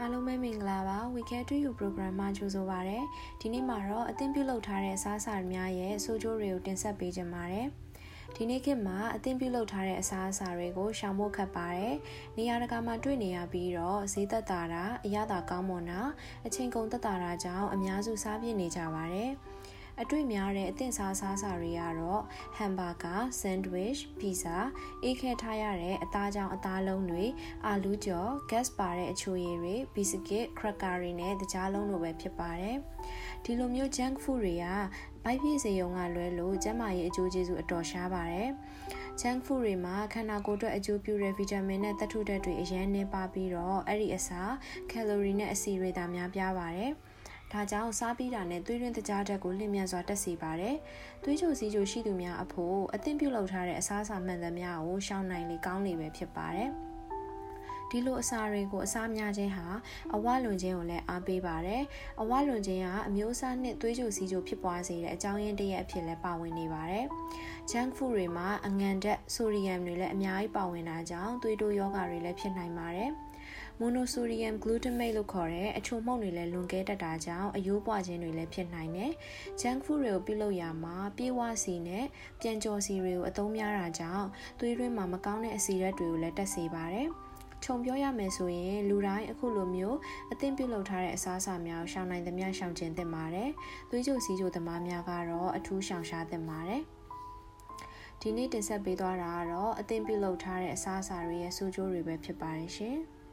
အားလုံးပဲမင်္ဂလာပါ We Care to You program မှာကြိုဆိုပါရစေ။ဒီနေ့မှာတော့အသင်ပြုလုပ်ထားတဲ့အစားအစာများရဲ့ဆိုကြိုးတွေကိုတင်ဆက်ပေးကြပါမယ်။ဒီနေ့ခေတ်မှာအသင်ပြုလုပ်ထားတဲ့အစားအစာတွေကိုရှောင်ဖို့ခက်ပါတယ်။နေရာတကာမှာတွေ့နေရပြီးတော့ဈေးသက်သာတာအရသာကောင်းမွန်တာအချိန်ကုန်သက်သာတာကြောင့်အများစုစားပြည့်နေကြပါတယ်။ အတွေ့များတဲ့အသင့်စားစားစာတွေကတော့ဟမ်ဘာဂါဆန်ဒဝစ်ပီဇာအေးခဲထားရတဲ့အသားကြောင်အသားလုံးတွေအာလူးကြော်ဂက်စ်ပါတဲ့အချိုရည်တွေဘီစကစ်ခရက်ကာတွေနဲ့တခြားလုံးလိုပဲဖြစ်ပါတယ်ဒီလိုမျိုး junk food တွေကဘိုက်ပြည့်စေုံကလွဲလို့ကျန်းမာရေးအကျိုးကျေးဇူးအတော်ရှားပါတယ်။ junk food တွေမှာခန္ဓာကိုယ်အတွက်အကျိုးပြုတဲ့ဗီတာမင်နဲ့သတ္ထုဓာတ်တွေအရင်နှင်းပါပြီးတော့အဲ့ဒီအစားကယ်လိုရီနဲ့အဆီတွေသာများပြားပါတယ်။ ဒါကြောင့်စားပြီးတာနဲ့သွေးရင်းတကြားဓာတ်ကိုလျင်မြန်စွာတက်စေပါတယ်။သွေးချိုစီးချိုရှိသူများအဖို့အသင့်ပြုလုပ်ထားတဲ့အစားအစာမှန်သမျှကိုရှောင်နိုင်လေကောင်းလေပဲဖြစ်ပါတယ်။ ဒီလိုအစာတွေကိုအစားများခြင်းဟာအဝလွန်ခြင်းကိုလည်းအားပေးပါတယ်။အဝလွန်ခြင်းကအမျိုးအစားနဲ့သွေးကြိုစီးကြိုဖြစ်ပွားစေတဲ့အကြောင်းရင်းတစ်ရပ်အဖြစ်လည်းပါဝင်နေပါတယ်။ junk food တွေမှာအငံဓာတ်ဆိုဒီယမ်တွေလည်းအများကြီးပါဝင်တာကြောင့်သွေးတိုးယောဂတွေလည်းဖြစ်နိုင်ပါတယ်။ monosodium glutamate လို့ခေါ်တဲ့အချိုမှုန့်တွေလည်းလွန်ကဲတတ်တာကြောင့်အယိုးပွားခြင်းတွေလည်းဖြစ်နိုင်တယ်။ junk food တွေကိုပြုလုပ်ရမှာပြေးဝစီနဲ့ပြန်ကြော်စီတွေကိုအသုံးများတာကြောင့်သွေးရင်းမှာမကောင်းတဲ့အဆီရက်တွေကိုလည်းတက်စေပါတယ်။ ခြုံပြောရမယ်ဆိုရင်လူတိုင်းအခုလိုမျိုးအသင့်ပြုလုပ်ထားတဲ့အစားအစာများရှောင်နိုင်သမျှရှောင်ကျဉ်သင့်ပါတယ်။သွေးကြိုစီးကြိုသမားများကတော့အထူးရှောင်ရှားသင့်ပါတယ်။ဒီနေ့တင်ဆက်ပေးသွားတာကတော့အသင်ပြုလုပ်ထားတဲ့အစားအစာတွေရဲ့စိုးကျိုးတွေပဲဖြစ်ပါတယ်ရှင်။